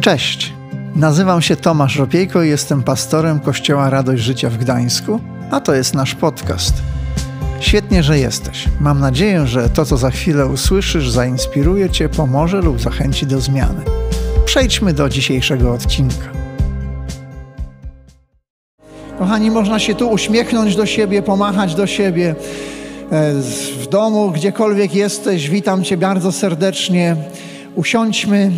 Cześć, nazywam się Tomasz Ropiejko i jestem pastorem Kościoła Radość Życia w Gdańsku, a to jest nasz podcast. Świetnie, że jesteś. Mam nadzieję, że to, co za chwilę usłyszysz, zainspiruje Cię, pomoże lub zachęci do zmiany. Przejdźmy do dzisiejszego odcinka. Kochani, można się tu uśmiechnąć do siebie, pomachać do siebie. E, w domu, gdziekolwiek jesteś, witam Cię bardzo serdecznie. Usiądźmy,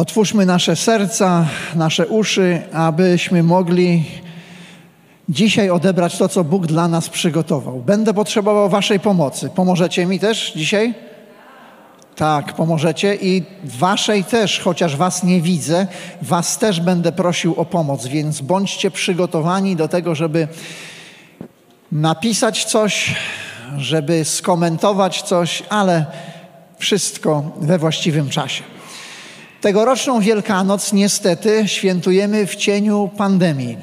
otwórzmy nasze serca, nasze uszy, abyśmy mogli dzisiaj odebrać to, co Bóg dla nas przygotował. Będę potrzebował Waszej pomocy. Pomożecie mi też dzisiaj? Tak, pomożecie i Waszej też, chociaż Was nie widzę, Was też będę prosił o pomoc, więc bądźcie przygotowani do tego, żeby napisać coś, żeby skomentować coś, ale wszystko we właściwym czasie. Tegoroczną Wielkanoc niestety świętujemy w cieniu pandemii.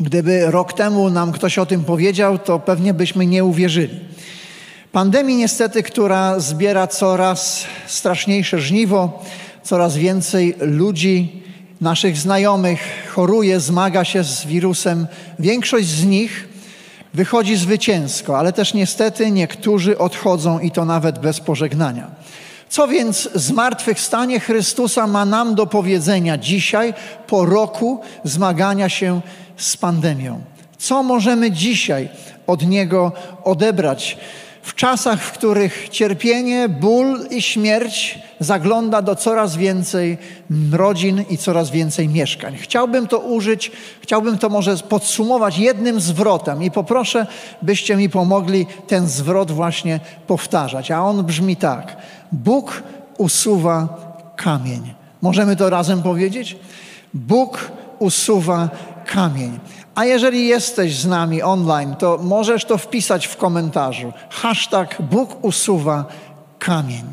Gdyby rok temu nam ktoś o tym powiedział, to pewnie byśmy nie uwierzyli. Pandemii niestety, która zbiera coraz straszniejsze żniwo, coraz więcej ludzi, naszych znajomych choruje, zmaga się z wirusem. Większość z nich wychodzi zwycięsko, ale też niestety niektórzy odchodzą i to nawet bez pożegnania. Co więc zmartwychwstanie Chrystusa ma nam do powiedzenia dzisiaj, po roku zmagania się z pandemią? Co możemy dzisiaj od Niego odebrać? w czasach, w których cierpienie, ból i śmierć zagląda do coraz więcej rodzin i coraz więcej mieszkań. Chciałbym to użyć, chciałbym to może podsumować jednym zwrotem i poproszę, byście mi pomogli ten zwrot właśnie powtarzać. A on brzmi tak: Bóg usuwa kamień. Możemy to razem powiedzieć? Bóg usuwa kamień. A jeżeli jesteś z nami online, to możesz to wpisać w komentarzu. Hashtag Bóg usuwa kamień.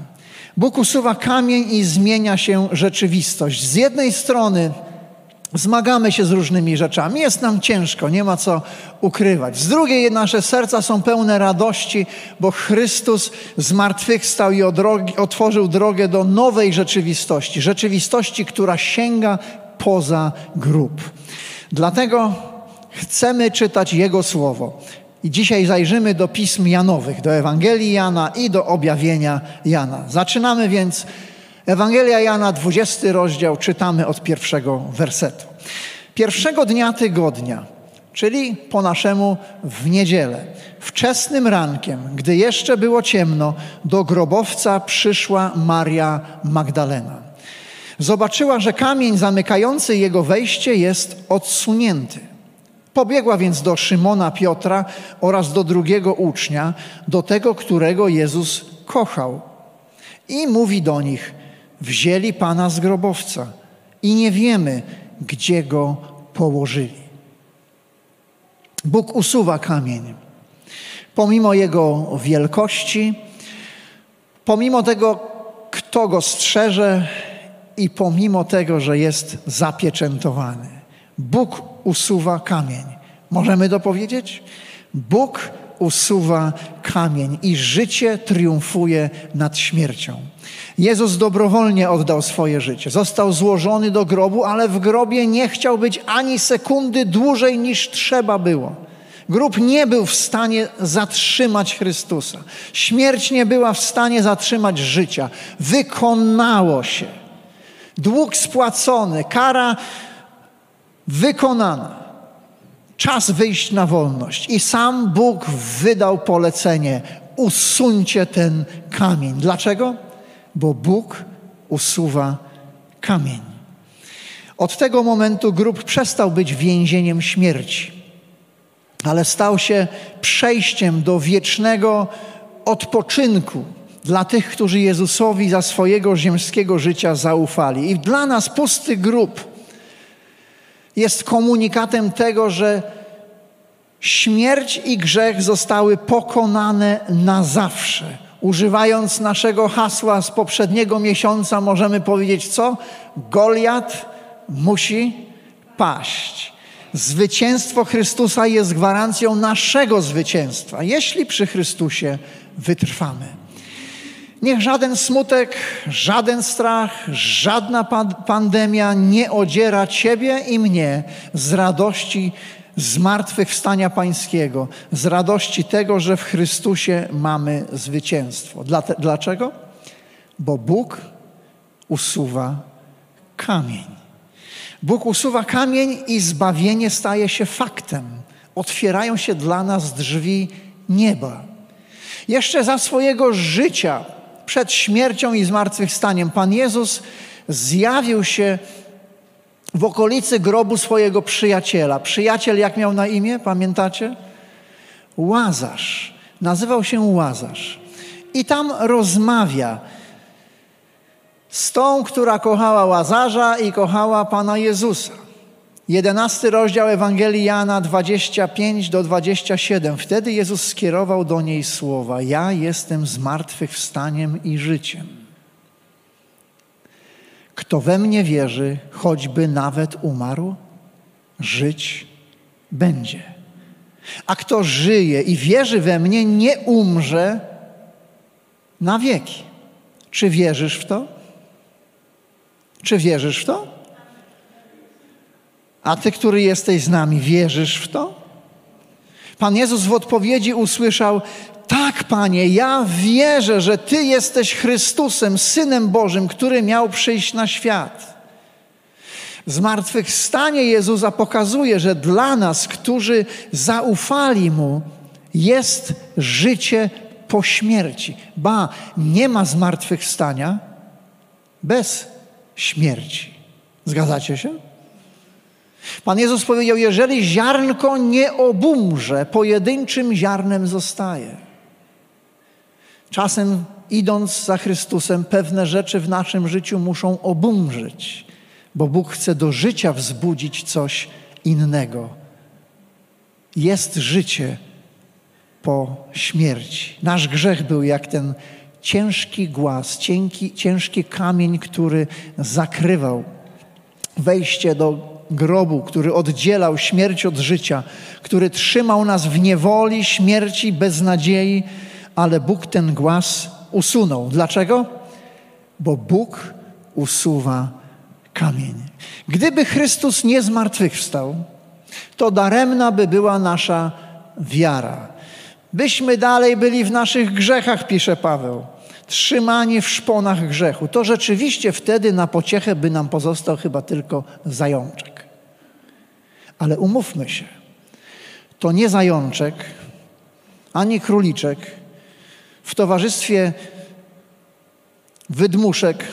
Bóg usuwa kamień i zmienia się rzeczywistość. Z jednej strony zmagamy się z różnymi rzeczami, jest nam ciężko, nie ma co ukrywać. Z drugiej nasze serca są pełne radości, bo Chrystus zmartwychwstał i otworzył drogę do nowej rzeczywistości. Rzeczywistości, która sięga poza grób. Dlatego chcemy czytać Jego Słowo. I dzisiaj zajrzymy do pism Janowych, do Ewangelii Jana i do objawienia Jana. Zaczynamy więc Ewangelia Jana, 20 rozdział, czytamy od pierwszego wersetu. Pierwszego dnia tygodnia, czyli po naszemu w niedzielę, wczesnym rankiem, gdy jeszcze było ciemno, do grobowca przyszła Maria Magdalena. Zobaczyła, że kamień zamykający jego wejście jest odsunięty. Pobiegła więc do Szymona Piotra oraz do drugiego ucznia, do tego, którego Jezus kochał. I mówi do nich: Wzięli pana z grobowca i nie wiemy, gdzie go położyli. Bóg usuwa kamień. Pomimo jego wielkości, pomimo tego, kto go strzeże i pomimo tego, że jest zapieczętowany. Bóg usuwa kamień. Możemy to powiedzieć? Bóg usuwa kamień i życie triumfuje nad śmiercią. Jezus dobrowolnie oddał swoje życie. Został złożony do grobu, ale w grobie nie chciał być ani sekundy dłużej niż trzeba było. Grób nie był w stanie zatrzymać Chrystusa. Śmierć nie była w stanie zatrzymać życia. Wykonało się. Dług spłacony, kara wykonana. Czas wyjść na wolność. I sam Bóg wydał polecenie: usuńcie ten kamień. Dlaczego? Bo Bóg usuwa kamień. Od tego momentu grób przestał być więzieniem śmierci, ale stał się przejściem do wiecznego odpoczynku dla tych, którzy Jezusowi za swojego ziemskiego życia zaufali. I dla nas pusty grób jest komunikatem tego, że śmierć i grzech zostały pokonane na zawsze. Używając naszego hasła z poprzedniego miesiąca, możemy powiedzieć co? Goliat musi paść. Zwycięstwo Chrystusa jest gwarancją naszego zwycięstwa, jeśli przy Chrystusie wytrwamy. Niech żaden smutek, żaden strach, żadna pandemia nie odziera Ciebie i mnie z radości zmartwychwstania Pańskiego, z radości tego, że w Chrystusie mamy zwycięstwo. Dlaczego? Bo Bóg usuwa kamień. Bóg usuwa kamień i zbawienie staje się faktem. Otwierają się dla nas drzwi nieba. Jeszcze za swojego życia, przed śmiercią i zmartwychwstaniem, Pan Jezus zjawił się w okolicy grobu swojego przyjaciela. Przyjaciel jak miał na imię, pamiętacie? Łazarz. Nazywał się Łazarz. I tam rozmawia z tą, która kochała Łazarza i kochała Pana Jezusa. Jedenasty rozdział Ewangelii Jana 25 do 27. Wtedy Jezus skierował do niej słowa: Ja jestem zmartwychwstaniem i życiem. Kto we mnie wierzy, choćby nawet umarł, żyć będzie. A kto żyje i wierzy we mnie, nie umrze na wieki. Czy wierzysz w to? Czy wierzysz w to? A ty, który jesteś z nami, wierzysz w to? Pan Jezus w odpowiedzi usłyszał: Tak, panie, ja wierzę, że ty jesteś Chrystusem, synem Bożym, który miał przyjść na świat. Zmartwychwstanie Jezusa pokazuje, że dla nas, którzy zaufali Mu, jest życie po śmierci. Ba, nie ma zmartwychwstania bez śmierci. Zgadzacie się? Pan Jezus powiedział: Jeżeli ziarnko nie obumrze, pojedynczym ziarnem zostaje. Czasem idąc za Chrystusem, pewne rzeczy w naszym życiu muszą obumrzeć, bo Bóg chce do życia wzbudzić coś innego. Jest życie po śmierci. Nasz grzech był jak ten ciężki głaz, cienki, ciężki kamień, który zakrywał wejście do grobu, który oddzielał śmierć od życia, który trzymał nas w niewoli, śmierci, beznadziei, ale Bóg ten głaz usunął. Dlaczego? Bo Bóg usuwa kamień. Gdyby Chrystus nie zmartwychwstał, to daremna by była nasza wiara. Byśmy dalej byli w naszych grzechach, pisze Paweł, trzymani w szponach grzechu. To rzeczywiście wtedy na pociechę by nam pozostał chyba tylko zajączek. Ale umówmy się, to nie zajączek, ani króliczek w towarzystwie wydmuszek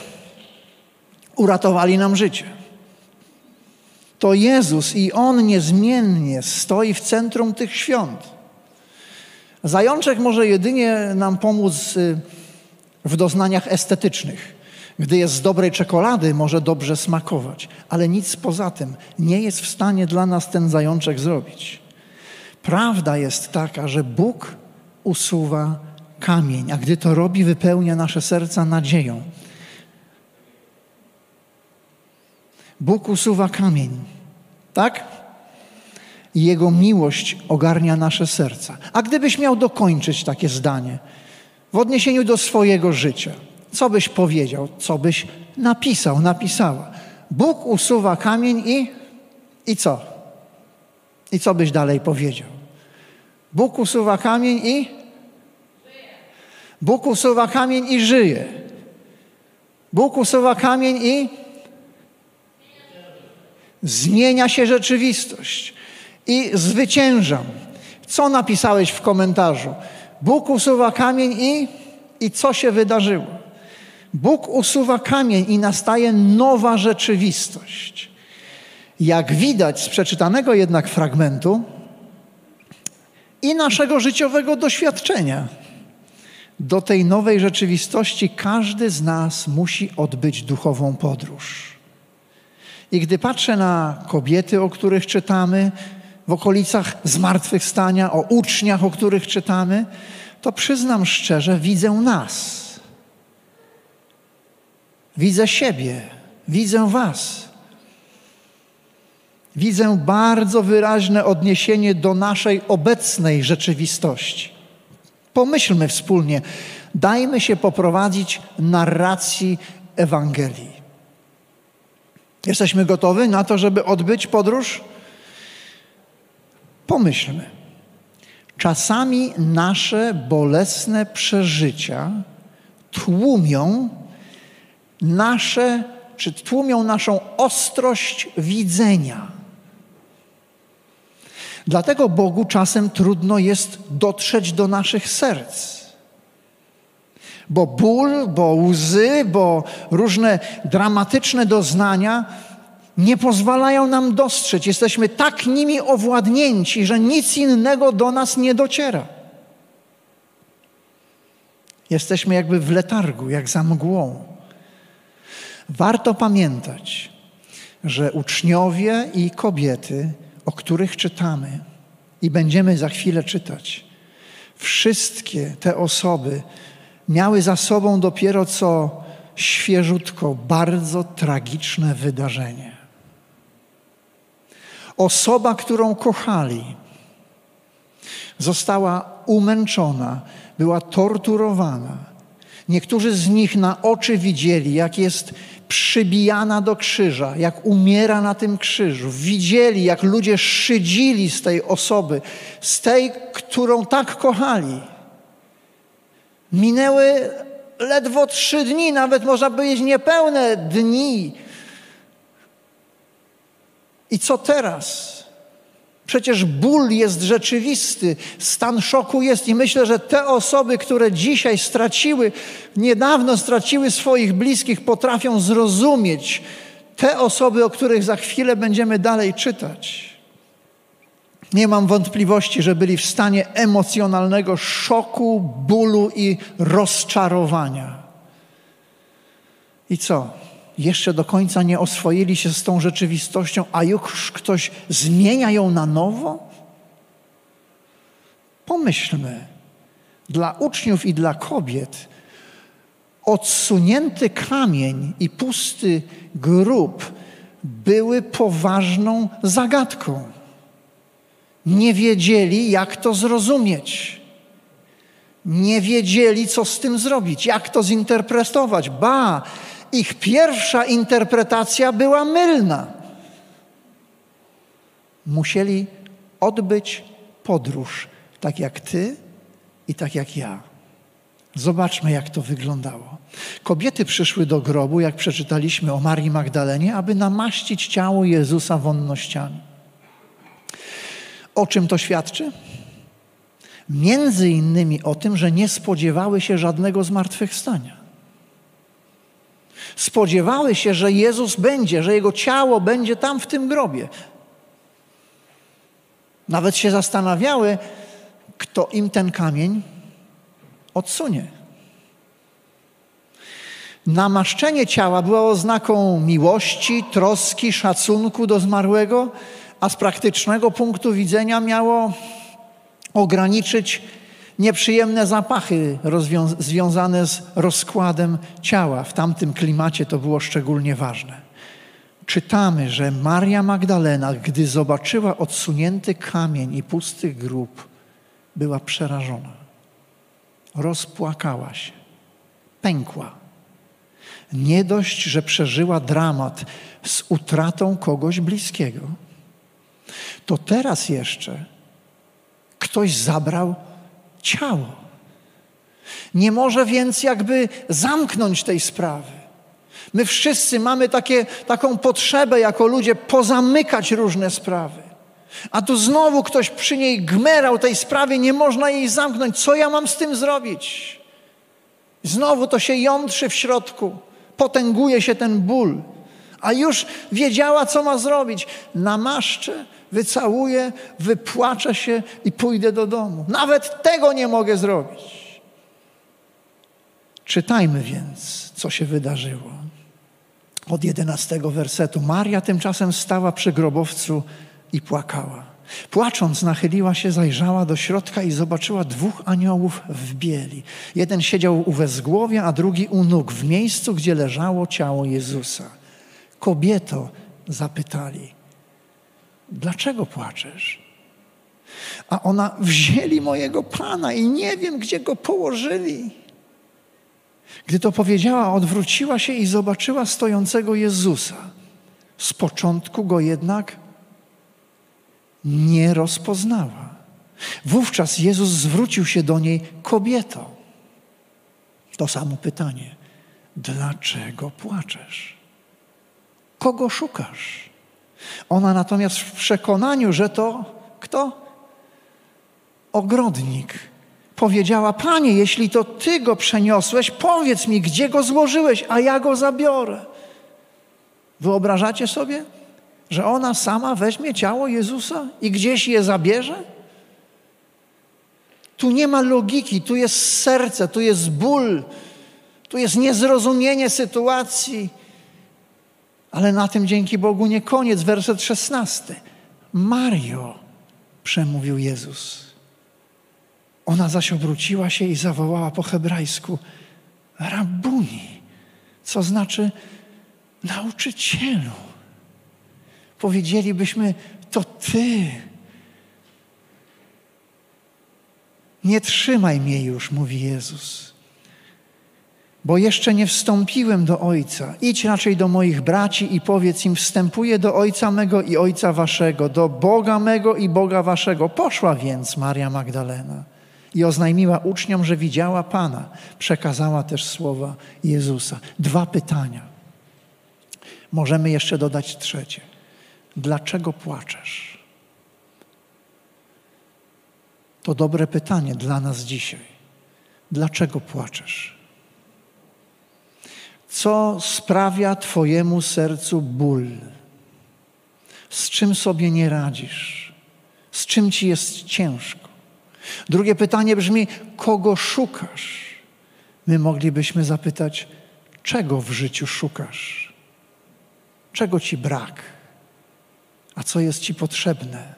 uratowali nam życie. To Jezus i On niezmiennie stoi w centrum tych świąt. Zajączek może jedynie nam pomóc y, w doznaniach estetycznych. Gdy jest z dobrej czekolady, może dobrze smakować, ale nic poza tym nie jest w stanie dla nas ten zajączek zrobić. Prawda jest taka, że Bóg usuwa kamień, a gdy to robi, wypełnia nasze serca nadzieją. Bóg usuwa kamień, tak? I Jego miłość ogarnia nasze serca. A gdybyś miał dokończyć takie zdanie w odniesieniu do swojego życia – co byś powiedział, co byś napisał, napisała? Bóg usuwa kamień i, i co? I co byś dalej powiedział? Bóg usuwa kamień i? Bóg usuwa kamień i żyje. Bóg usuwa kamień i? Zmienia się rzeczywistość. I zwyciężam. Co napisałeś w komentarzu? Bóg usuwa kamień i? I co się wydarzyło? Bóg usuwa kamień i nastaje nowa rzeczywistość. Jak widać z przeczytanego jednak fragmentu i naszego życiowego doświadczenia, do tej nowej rzeczywistości każdy z nas musi odbyć duchową podróż. I gdy patrzę na kobiety, o których czytamy, w okolicach zmartwychwstania, o uczniach, o których czytamy, to przyznam szczerze, widzę nas Widzę siebie, widzę Was. Widzę bardzo wyraźne odniesienie do naszej obecnej rzeczywistości. Pomyślmy wspólnie, Dajmy się poprowadzić narracji Ewangelii. Jesteśmy gotowi na to, żeby odbyć podróż? Pomyślmy. Czasami nasze bolesne przeżycia tłumią nasze, czy tłumią naszą ostrość widzenia. Dlatego Bogu czasem trudno jest dotrzeć do naszych serc. Bo ból, bo łzy, bo różne dramatyczne doznania nie pozwalają nam dostrzec. Jesteśmy tak nimi owładnięci, że nic innego do nas nie dociera. Jesteśmy jakby w letargu, jak za mgłą. Warto pamiętać, że uczniowie i kobiety, o których czytamy i będziemy za chwilę czytać, wszystkie te osoby miały za sobą dopiero co świeżutko bardzo tragiczne wydarzenie. Osoba, którą kochali, została umęczona, była torturowana. Niektórzy z nich na oczy widzieli, jak jest przybijana do krzyża, jak umiera na tym krzyżu. Widzieli, jak ludzie szydzili z tej osoby, z tej, którą tak kochali. Minęły ledwo trzy dni, nawet można powiedzieć niepełne dni. I co teraz? Przecież ból jest rzeczywisty, stan szoku jest i myślę, że te osoby, które dzisiaj straciły, niedawno straciły swoich bliskich, potrafią zrozumieć te osoby, o których za chwilę będziemy dalej czytać. Nie mam wątpliwości, że byli w stanie emocjonalnego szoku, bólu i rozczarowania. I co? Jeszcze do końca nie oswoili się z tą rzeczywistością, a już ktoś zmienia ją na nowo? Pomyślmy, dla uczniów i dla kobiet odsunięty kamień i pusty grób były poważną zagadką nie wiedzieli, jak to zrozumieć. Nie wiedzieli, co z tym zrobić, jak to zinterpretować. Ba, ich pierwsza interpretacja była mylna. Musieli odbyć podróż, tak jak ty i tak jak ja. Zobaczmy, jak to wyglądało. Kobiety przyszły do grobu, jak przeczytaliśmy o Marii Magdalenie, aby namaścić ciało Jezusa wonnościami. O czym to świadczy? Między innymi o tym, że nie spodziewały się żadnego zmartwychwstania. Spodziewały się, że Jezus będzie, że Jego ciało będzie tam w tym grobie. Nawet się zastanawiały, kto im ten kamień odsunie. Namaszczenie ciała było oznaką miłości, troski, szacunku do zmarłego, a z praktycznego punktu widzenia miało ograniczyć nieprzyjemne zapachy związane z rozkładem ciała. W tamtym klimacie to było szczególnie ważne. Czytamy, że Maria Magdalena, gdy zobaczyła odsunięty kamień i pusty grób, była przerażona. Rozpłakała się, pękła. Nie dość, że przeżyła dramat z utratą kogoś bliskiego to teraz jeszcze ktoś zabrał ciało. Nie może więc jakby zamknąć tej sprawy. My wszyscy mamy takie, taką potrzebę jako ludzie pozamykać różne sprawy. A tu znowu ktoś przy niej gmerał tej sprawie, nie można jej zamknąć. Co ja mam z tym zrobić? Znowu to się jątrzy w środku, potęguje się ten ból. A już wiedziała, co ma zrobić. Namaszczę wycałuję, wypłaczę się i pójdę do domu. Nawet tego nie mogę zrobić. Czytajmy więc, co się wydarzyło. Od jedenastego wersetu. Maria tymczasem stała przy grobowcu i płakała. Płacząc, nachyliła się, zajrzała do środka i zobaczyła dwóch aniołów w bieli. Jeden siedział u wezgłowia, a drugi u nóg, w miejscu, gdzie leżało ciało Jezusa. Kobieto, zapytali, Dlaczego płaczesz? A ona, wzięli mojego pana i nie wiem, gdzie go położyli. Gdy to powiedziała, odwróciła się i zobaczyła stojącego Jezusa. Z początku go jednak nie rozpoznała. Wówczas Jezus zwrócił się do niej: Kobieto. To samo pytanie: Dlaczego płaczesz? Kogo szukasz? Ona natomiast w przekonaniu, że to kto? Ogrodnik. Powiedziała: Panie, jeśli to ty go przeniosłeś, powiedz mi, gdzie go złożyłeś, a ja go zabiorę. Wyobrażacie sobie, że ona sama weźmie ciało Jezusa i gdzieś je zabierze? Tu nie ma logiki, tu jest serce, tu jest ból, tu jest niezrozumienie sytuacji. Ale na tym dzięki Bogu nie koniec, werset szesnasty. Mario, przemówił Jezus. Ona zaś obróciła się i zawołała po hebrajsku Rabuni, co znaczy nauczycielu. Powiedzielibyśmy, to Ty. Nie trzymaj mnie już, mówi Jezus, bo jeszcze nie wstąpiłem do Ojca. Idź raczej do moich braci i powiedz im: Wstępuję do Ojca mego i Ojca waszego, do Boga mego i Boga waszego. Poszła więc Maria Magdalena i oznajmiła uczniom, że widziała Pana. Przekazała też słowa Jezusa. Dwa pytania. Możemy jeszcze dodać trzecie. Dlaczego płaczesz? To dobre pytanie dla nas dzisiaj. Dlaczego płaczesz? Co sprawia Twojemu sercu ból? Z czym sobie nie radzisz? Z czym ci jest ciężko? Drugie pytanie brzmi: kogo szukasz? My moglibyśmy zapytać, czego w życiu szukasz? Czego ci brak? A co jest ci potrzebne?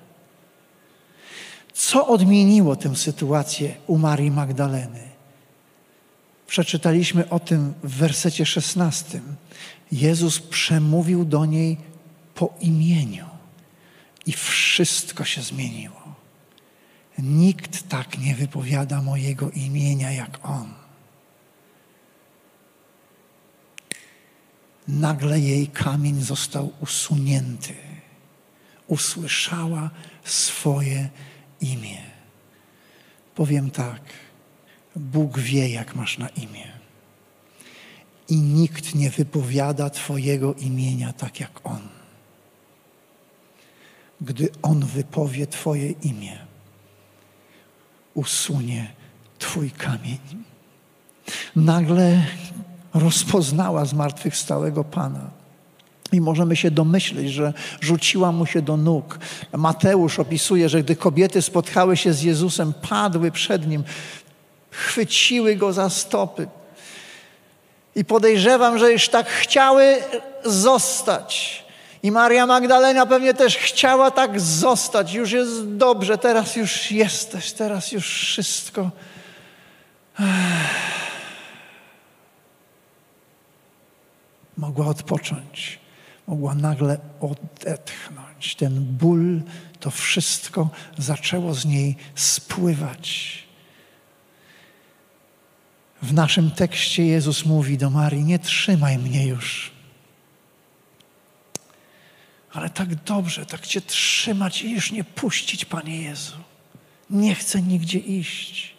Co odmieniło tę sytuację u Marii Magdaleny? Przeczytaliśmy o tym w wersecie szesnastym. Jezus przemówił do niej po imieniu i wszystko się zmieniło. Nikt tak nie wypowiada mojego imienia jak On. Nagle jej kamień został usunięty. Usłyszała swoje imię. Powiem tak, Bóg wie, jak masz na imię. I nikt nie wypowiada Twojego imienia tak jak On. Gdy On wypowie Twoje imię, usunie Twój kamień. Nagle rozpoznała zmartwychwstałego Pana. I możemy się domyśleć, że rzuciła mu się do nóg. Mateusz opisuje, że gdy kobiety spotkały się z Jezusem, padły przed nim, chwyciły go za stopy. I podejrzewam, że już tak chciały zostać. I Maria Magdalena pewnie też chciała tak zostać. Już jest dobrze, teraz już jesteś, teraz już wszystko. Mogła odpocząć, mogła nagle odetchnąć. Ten ból, to wszystko zaczęło z niej spływać. W naszym tekście Jezus mówi do Marii: Nie trzymaj mnie już ale tak dobrze, tak Cię trzymać i już nie puścić, Panie Jezu. Nie chcę nigdzie iść.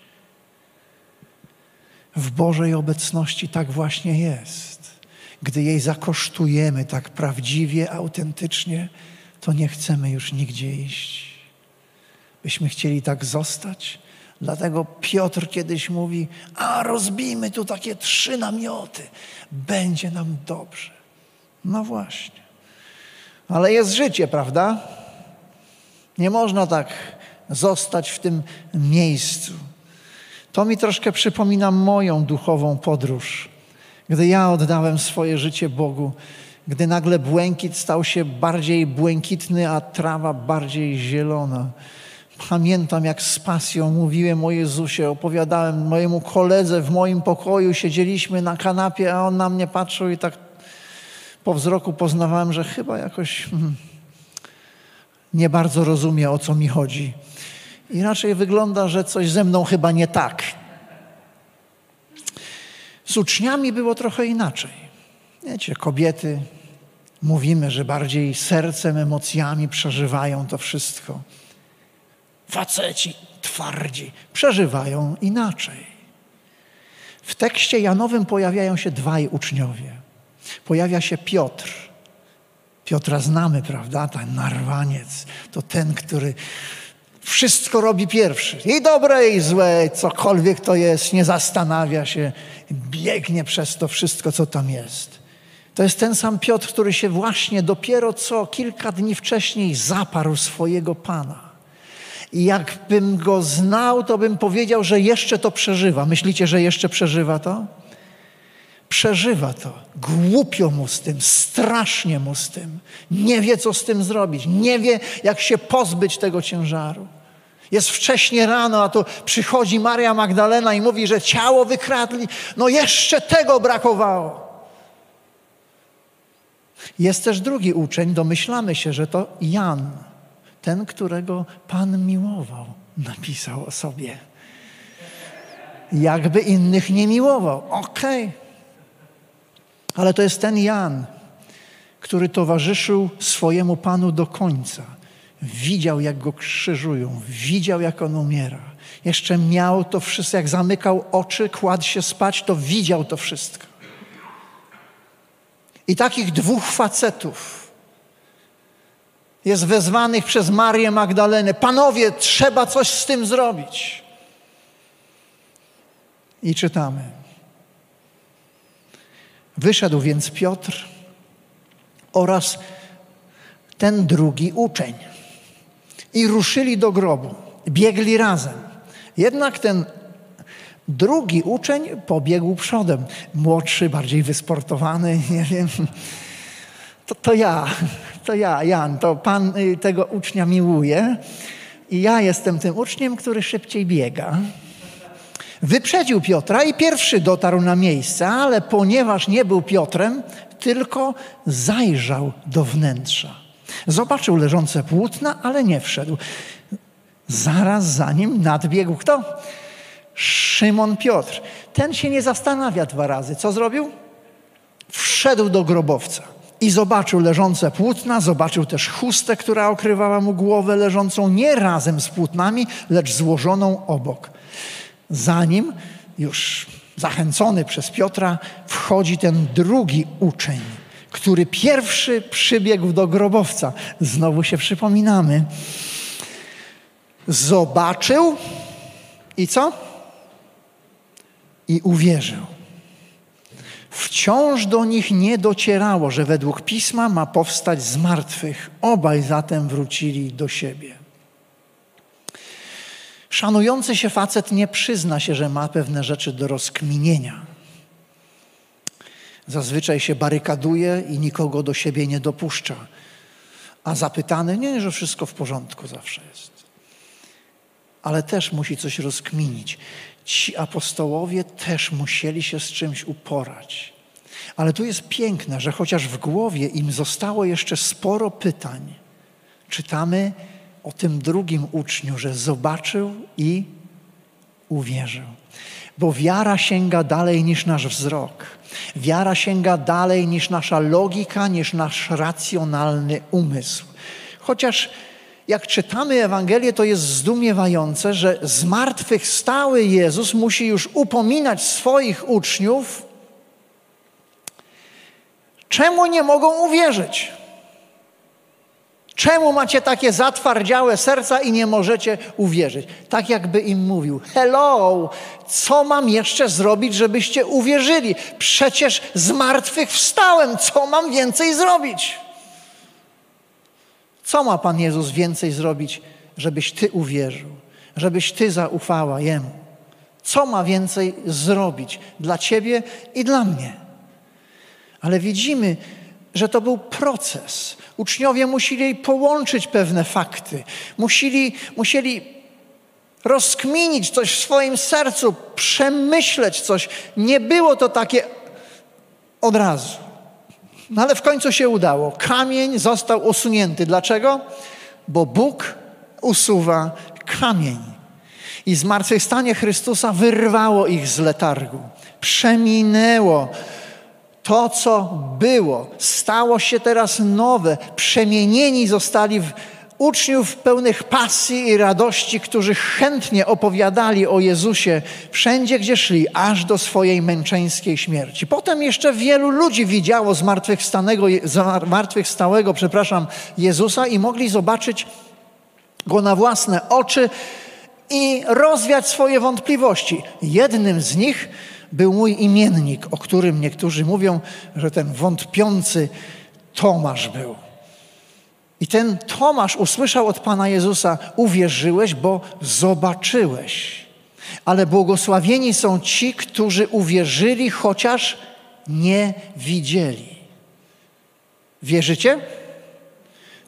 W Bożej obecności tak właśnie jest. Gdy jej zakosztujemy tak prawdziwie, autentycznie, to nie chcemy już nigdzie iść. Byśmy chcieli tak zostać. Dlatego Piotr kiedyś mówi: A rozbijmy tu takie trzy namioty, będzie nam dobrze. No właśnie. Ale jest życie, prawda? Nie można tak zostać w tym miejscu. To mi troszkę przypomina moją duchową podróż. Gdy ja oddałem swoje życie Bogu, gdy nagle błękit stał się bardziej błękitny, a trawa bardziej zielona. Pamiętam, jak z pasją mówiłem o Jezusie, opowiadałem mojemu koledze w moim pokoju, siedzieliśmy na kanapie, a on na mnie patrzył i tak po wzroku poznawałem, że chyba jakoś hmm, nie bardzo rozumie, o co mi chodzi. I raczej wygląda, że coś ze mną chyba nie tak. Z uczniami było trochę inaczej. Wiecie, kobiety, mówimy, że bardziej sercem, emocjami przeżywają to wszystko. Faceci twardzi przeżywają inaczej. W tekście Janowym pojawiają się dwaj uczniowie. Pojawia się Piotr. Piotra znamy, prawda? Ten narwaniec. To ten, który wszystko robi pierwszy. I dobre, i złe, cokolwiek to jest, nie zastanawia się, biegnie przez to wszystko, co tam jest. To jest ten sam Piotr, który się właśnie dopiero co kilka dni wcześniej zaparł swojego Pana. I jakbym go znał, to bym powiedział, że jeszcze to przeżywa. Myślicie, że jeszcze przeżywa to? Przeżywa to. Głupio mu z tym, strasznie mu z tym. Nie wie, co z tym zrobić. Nie wie, jak się pozbyć tego ciężaru. Jest wcześnie rano, a tu przychodzi Maria Magdalena i mówi, że ciało wykradli. No jeszcze tego brakowało. Jest też drugi uczeń, domyślamy się, że to Jan ten, którego Pan miłował, napisał o sobie. Jakby innych nie miłował. Okej. Okay. Ale to jest ten Jan, który towarzyszył swojemu Panu do końca. Widział, jak go krzyżują, widział, jak on umiera. Jeszcze miał to wszystko, jak zamykał oczy, kładł się spać, to widział to wszystko. I takich dwóch facetów, jest wezwanych przez Marię Magdalenę. Panowie, trzeba coś z tym zrobić. I czytamy. Wyszedł więc Piotr oraz ten drugi uczeń i ruszyli do grobu. Biegli razem. Jednak ten drugi uczeń pobiegł przodem. Młodszy, bardziej wysportowany, nie wiem. To, to ja to ja, Jan, to Pan y, tego ucznia miłuje i ja jestem tym uczniem, który szybciej biega. Wyprzedził Piotra i pierwszy dotarł na miejsce, ale ponieważ nie był Piotrem, tylko zajrzał do wnętrza. Zobaczył leżące płótna, ale nie wszedł. Zaraz za nim nadbiegł kto? Szymon Piotr. Ten się nie zastanawia dwa razy. Co zrobił? Wszedł do grobowca i zobaczył leżące płótna, zobaczył też chustę, która okrywała mu głowę, leżącą nie razem z płótnami, lecz złożoną obok. Zanim już zachęcony przez Piotra, wchodzi ten drugi uczeń, który pierwszy przybiegł do grobowca. Znowu się przypominamy. Zobaczył i co? I uwierzył wciąż do nich nie docierało, że według pisma ma powstać z martwych. Obaj zatem wrócili do siebie. Szanujący się facet nie przyzna się, że ma pewne rzeczy do rozkminienia. Zazwyczaj się barykaduje i nikogo do siebie nie dopuszcza. A zapytany, nie, że wszystko w porządku zawsze jest. Ale też musi coś rozkminić ci apostołowie też musieli się z czymś uporać. Ale tu jest piękne, że chociaż w głowie im zostało jeszcze sporo pytań, czytamy o tym drugim uczniu, że zobaczył i uwierzył. Bo wiara sięga dalej niż nasz wzrok. Wiara sięga dalej niż nasza logika, niż nasz racjonalny umysł. Chociaż jak czytamy Ewangelię, to jest zdumiewające, że zmartwychwstały Jezus musi już upominać swoich uczniów, czemu nie mogą uwierzyć. Czemu macie takie zatwardziałe serca i nie możecie uwierzyć? Tak jakby im mówił: Hello, co mam jeszcze zrobić, żebyście uwierzyli? Przecież zmartwychwstałem, co mam więcej zrobić? Co ma Pan Jezus więcej zrobić, żebyś Ty uwierzył, żebyś Ty zaufała Jemu? Co ma więcej zrobić dla Ciebie i dla mnie? Ale widzimy, że to był proces. Uczniowie musieli połączyć pewne fakty, musieli, musieli rozkminić coś w swoim sercu, przemyśleć coś. Nie było to takie od razu. No ale w końcu się udało. Kamień został usunięty. Dlaczego? Bo Bóg usuwa kamień. I zmartwychwstanie Chrystusa wyrwało ich z letargu. Przeminęło. To, co było, stało się teraz nowe. Przemienieni zostali w uczniów pełnych pasji i radości, którzy chętnie opowiadali o Jezusie wszędzie, gdzie szli, aż do swojej męczeńskiej śmierci. Potem jeszcze wielu ludzi widziało zmartwychwstałego, zmartwychwstałego przepraszam, Jezusa i mogli zobaczyć Go na własne oczy i rozwiać swoje wątpliwości. Jednym z nich był mój imiennik, o którym niektórzy mówią, że ten wątpiący Tomasz był. I ten Tomasz usłyszał od Pana Jezusa: Uwierzyłeś, bo zobaczyłeś. Ale błogosławieni są ci, którzy uwierzyli, chociaż nie widzieli. Wierzycie?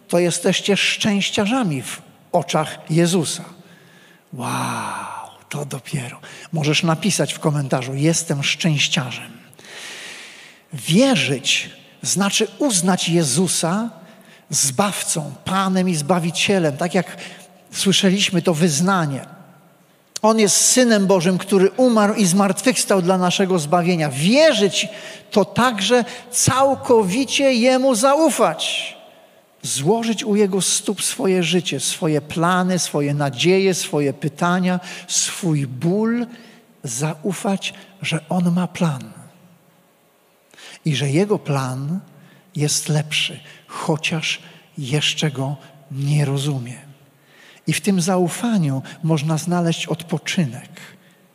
To jesteście szczęściarzami w oczach Jezusa. Wow, to dopiero. Możesz napisać w komentarzu: Jestem szczęściarzem. Wierzyć znaczy uznać Jezusa Zbawcą, Panem i Zbawicielem, tak jak słyszeliśmy to wyznanie. On jest Synem Bożym, który umarł i zmartwychwstał dla naszego zbawienia. Wierzyć to także całkowicie Jemu zaufać. Złożyć u Jego stóp swoje życie, swoje plany, swoje nadzieje, swoje pytania, swój ból. Zaufać, że On ma plan. I że Jego plan jest lepszy, chociaż jeszcze go nie rozumie. I w tym zaufaniu można znaleźć odpoczynek,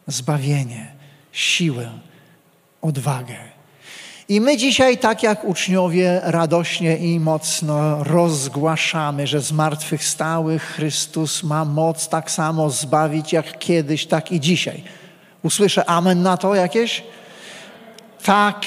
zbawienie, siłę, odwagę. I my dzisiaj, tak jak uczniowie, radośnie i mocno rozgłaszamy, że zmartwychwstały Chrystus ma moc tak samo zbawić jak kiedyś, tak i dzisiaj. Usłyszę amen na to jakieś? Tak,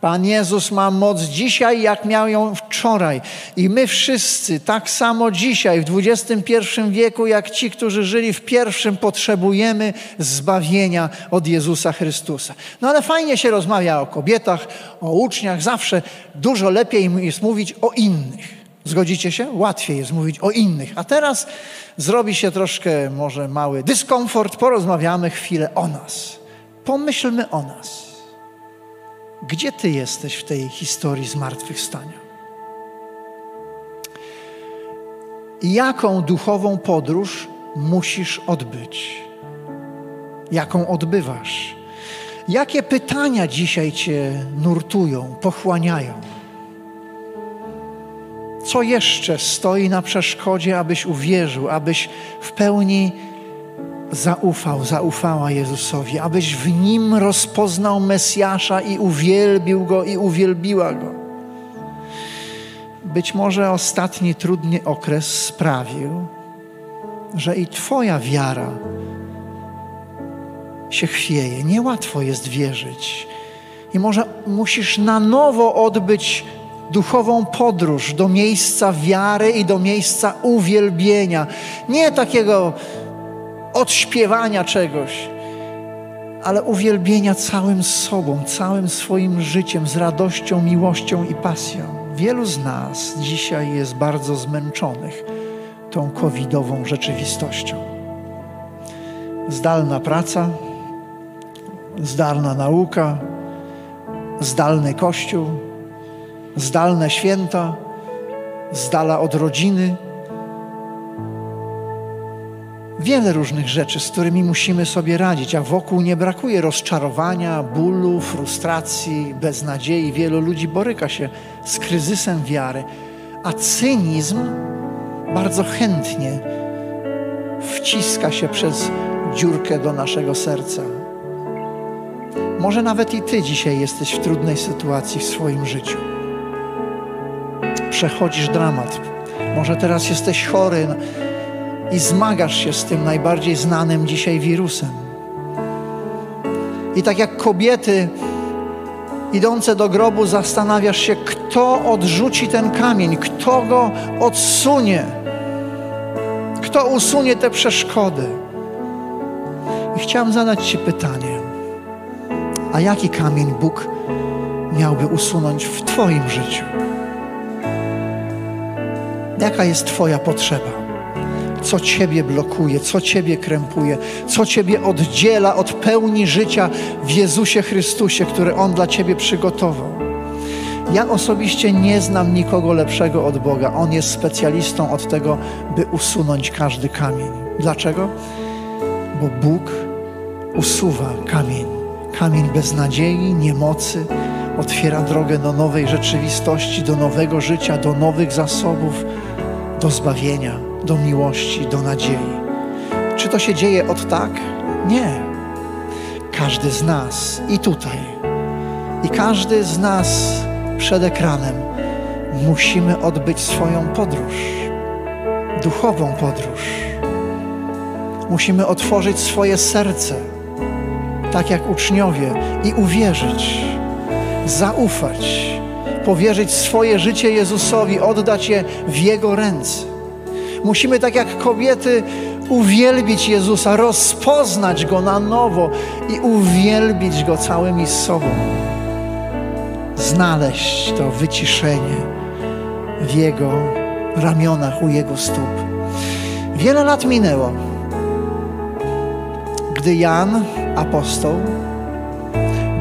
Pan Jezus ma moc dzisiaj, jak miał ją wczoraj. I my wszyscy, tak samo dzisiaj, w XXI wieku, jak ci, którzy żyli w pierwszym, potrzebujemy zbawienia od Jezusa Chrystusa. No ale fajnie się rozmawia o kobietach, o uczniach, zawsze dużo lepiej jest mówić o innych. Zgodzicie się? Łatwiej jest mówić o innych. A teraz zrobi się troszkę może mały dyskomfort, porozmawiamy chwilę o nas. Pomyślmy o nas. Gdzie Ty jesteś w tej historii zmartwychwstania? Jaką duchową podróż musisz odbyć? Jaką odbywasz? Jakie pytania dzisiaj Cię nurtują, pochłaniają? Co jeszcze stoi na przeszkodzie, abyś uwierzył, abyś w pełni zaufał, zaufała Jezusowi, abyś w nim rozpoznał Mesjasza i uwielbił go i uwielbiła go. Być może ostatni trudny okres sprawił, że i Twoja wiara się chwieje. Niełatwo jest wierzyć. I może musisz na nowo odbyć duchową podróż do miejsca wiary i do miejsca uwielbienia. Nie takiego odśpiewania czegoś, ale uwielbienia całym sobą, całym swoim życiem, z radością, miłością i pasją. Wielu z nas dzisiaj jest bardzo zmęczonych tą covidową rzeczywistością. Zdalna praca, zdalna nauka, zdalny kościół, zdalne święta, zdala od rodziny wiele różnych rzeczy, z którymi musimy sobie radzić, a wokół nie brakuje rozczarowania, bólu, frustracji, beznadziei. Wielu ludzi boryka się z kryzysem wiary, a cynizm bardzo chętnie wciska się przez dziurkę do naszego serca. Może nawet i Ty dzisiaj jesteś w trudnej sytuacji w swoim życiu. Przechodzisz dramat. Może teraz jesteś chory i zmagasz się z tym najbardziej znanym dzisiaj wirusem. I tak jak kobiety idące do grobu, zastanawiasz się, kto odrzuci ten kamień, kto go odsunie, kto usunie te przeszkody. I chciałem zadać Ci pytanie: a jaki kamień Bóg miałby usunąć w Twoim życiu? Jaka jest Twoja potrzeba? Co Ciebie blokuje, co Ciebie krępuje, co Ciebie oddziela od pełni życia w Jezusie Chrystusie, który On dla Ciebie przygotował. Ja osobiście nie znam nikogo lepszego od Boga. On jest specjalistą od tego, by usunąć każdy kamień. Dlaczego? Bo Bóg usuwa kamień. Kamień beznadziei, niemocy, otwiera drogę do nowej rzeczywistości, do nowego życia, do nowych zasobów, do zbawienia, do miłości, do nadziei. Czy to się dzieje od tak? Nie. Każdy z nas i tutaj, i każdy z nas przed ekranem musimy odbyć swoją podróż, duchową podróż. Musimy otworzyć swoje serce, tak jak uczniowie, i uwierzyć, zaufać, powierzyć swoje życie Jezusowi, oddać je w Jego ręce. Musimy, tak jak kobiety, uwielbić Jezusa, rozpoznać Go na nowo i uwielbić Go całymi sobą. Znaleźć to wyciszenie w Jego ramionach, u Jego stóp. Wiele lat minęło, gdy Jan, apostoł,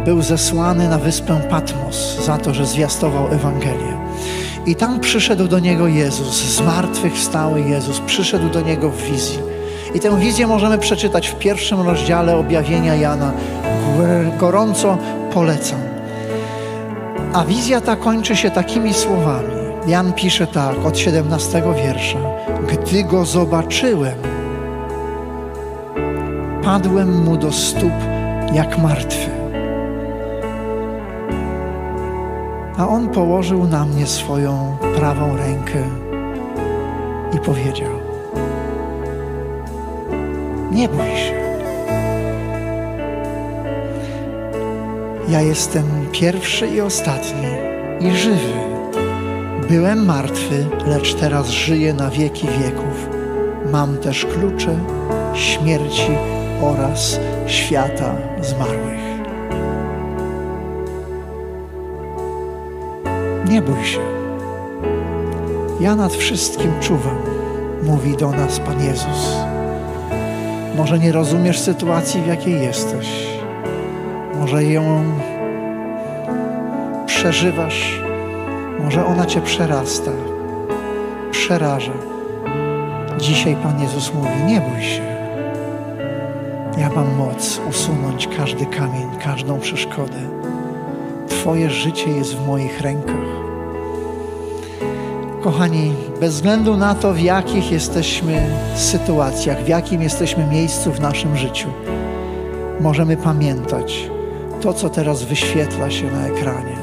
był zesłany na wyspę Patmos za to, że zwiastował Ewangelię. I tam przyszedł do niego Jezus, zmartwychwstały Jezus, przyszedł do niego w wizji. I tę wizję możemy przeczytać w pierwszym rozdziale objawienia Jana. Gorąco polecam. A wizja ta kończy się takimi słowami. Jan pisze tak od 17 wiersza. Gdy go zobaczyłem, padłem mu do stóp jak martwy. A on położył na mnie swoją prawą rękę i powiedział: Nie bój się. Ja jestem pierwszy i ostatni i żywy. Byłem martwy, lecz teraz żyję na wieki wieków. Mam też klucze śmierci oraz świata zmarłych. Nie bój się. Ja nad wszystkim czuwam, mówi do nas Pan Jezus. Może nie rozumiesz sytuacji, w jakiej jesteś. Może ją przeżywasz, może ona cię przerasta, przeraża. Dzisiaj Pan Jezus mówi: Nie bój się. Ja mam moc usunąć każdy kamień, każdą przeszkodę. Twoje życie jest w moich rękach. Kochani, bez względu na to, w jakich jesteśmy sytuacjach, w jakim jesteśmy miejscu w naszym życiu, możemy pamiętać to, co teraz wyświetla się na ekranie,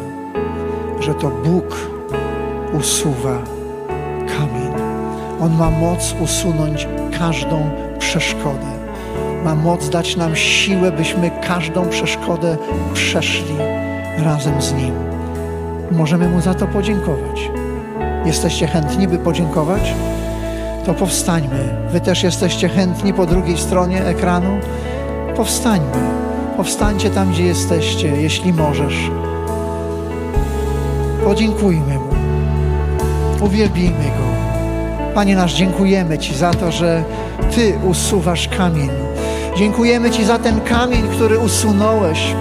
że to Bóg usuwa kamień. On ma moc usunąć każdą przeszkodę. Ma moc dać nam siłę, byśmy każdą przeszkodę przeszli razem z Nim. Możemy Mu za to podziękować. Jesteście chętni, by podziękować? To powstańmy. Wy też jesteście chętni po drugiej stronie ekranu? Powstańmy. Powstańcie tam, gdzie jesteście, jeśli możesz. Podziękujmy Mu. Uwielbijmy Go. Panie nasz, dziękujemy Ci za to, że Ty usuwasz kamień. Dziękujemy Ci za ten kamień, który usunąłeś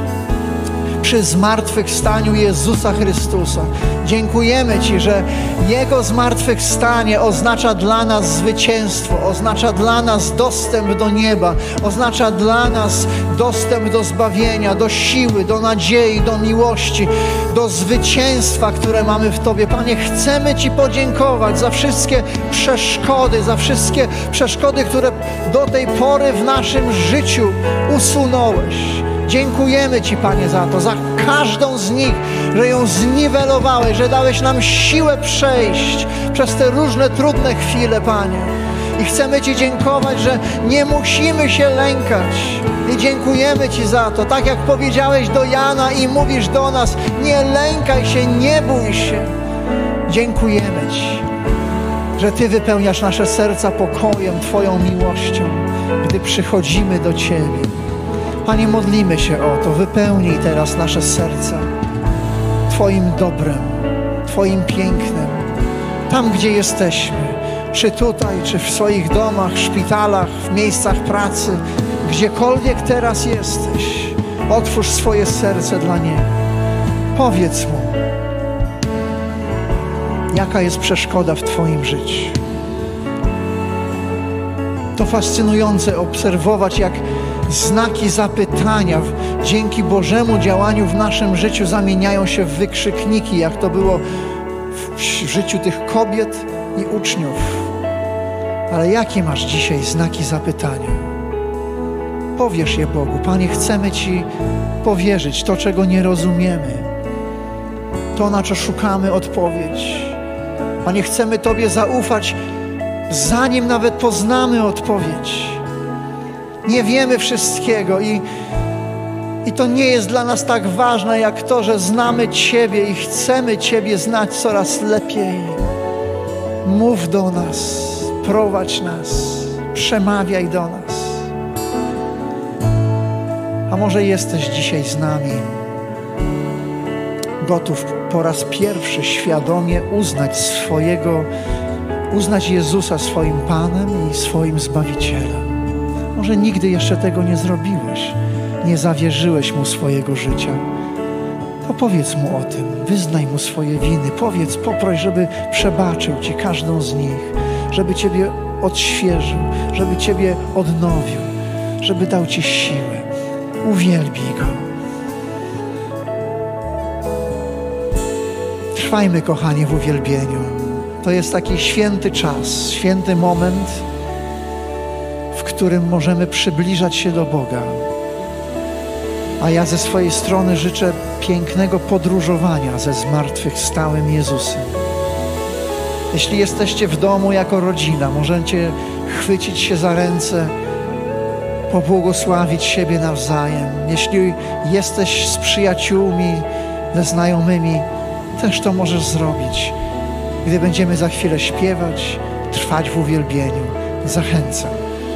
przy zmartwychwstaniu Jezusa Chrystusa. Dziękujemy Ci, że Jego zmartwychwstanie oznacza dla nas zwycięstwo, oznacza dla nas dostęp do nieba, oznacza dla nas dostęp do zbawienia, do siły, do nadziei, do miłości, do zwycięstwa, które mamy w Tobie. Panie, chcemy Ci podziękować za wszystkie przeszkody, za wszystkie przeszkody, które do tej pory w naszym życiu usunąłeś. Dziękujemy Ci, Panie, za to, za każdą z nich, że ją zniwelowałeś, że dałeś nam siłę przejść przez te różne trudne chwile, Panie. I chcemy Ci dziękować, że nie musimy się lękać. I dziękujemy Ci za to. Tak jak powiedziałeś do Jana i mówisz do nas, nie lękaj się, nie bój się. Dziękujemy Ci, że Ty wypełniasz nasze serca pokojem, Twoją miłością, gdy przychodzimy do Ciebie. Panie, modlimy się o to. Wypełnij teraz nasze serca Twoim dobrem, Twoim pięknem. Tam, gdzie jesteśmy, czy tutaj, czy w swoich domach, szpitalach, w miejscach pracy, gdziekolwiek teraz jesteś, otwórz swoje serce dla Niego. Powiedz Mu, jaka jest przeszkoda w Twoim życiu. To fascynujące obserwować, jak znaki zapytania dzięki Bożemu działaniu w naszym życiu zamieniają się w wykrzykniki, jak to było w życiu tych kobiet i uczniów. Ale jakie masz dzisiaj znaki zapytania? Powiesz je Bogu. Panie, chcemy Ci powierzyć to, czego nie rozumiemy, to, na co szukamy odpowiedź. Panie, chcemy Tobie zaufać, zanim nawet poznamy odpowiedź. Nie wiemy wszystkiego i, i to nie jest dla nas tak ważne, jak to, że znamy Ciebie i chcemy Ciebie znać coraz lepiej. Mów do nas, prowadź nas, przemawiaj do nas. A może jesteś dzisiaj z nami, gotów po raz pierwszy świadomie uznać swojego, uznać Jezusa swoim Panem i swoim Zbawicielem. Może nigdy jeszcze tego nie zrobiłeś, nie zawierzyłeś Mu swojego życia. To powiedz Mu o tym, wyznaj Mu swoje winy, powiedz, poproś, żeby przebaczył Ci każdą z nich, żeby Ciebie odświeżył, żeby Ciebie odnowił, żeby dał Ci siłę. Uwielbij Go. Trwajmy, kochani, w uwielbieniu. To jest taki święty czas, święty moment, którym możemy przybliżać się do Boga. A ja ze swojej strony życzę pięknego podróżowania ze zmartwychwstałym Jezusem. Jeśli jesteście w domu jako rodzina, możecie chwycić się za ręce, pobłogosławić siebie nawzajem. Jeśli jesteś z przyjaciółmi, ze znajomymi, też to możesz zrobić. Gdy będziemy za chwilę śpiewać, trwać w uwielbieniu, zachęcam.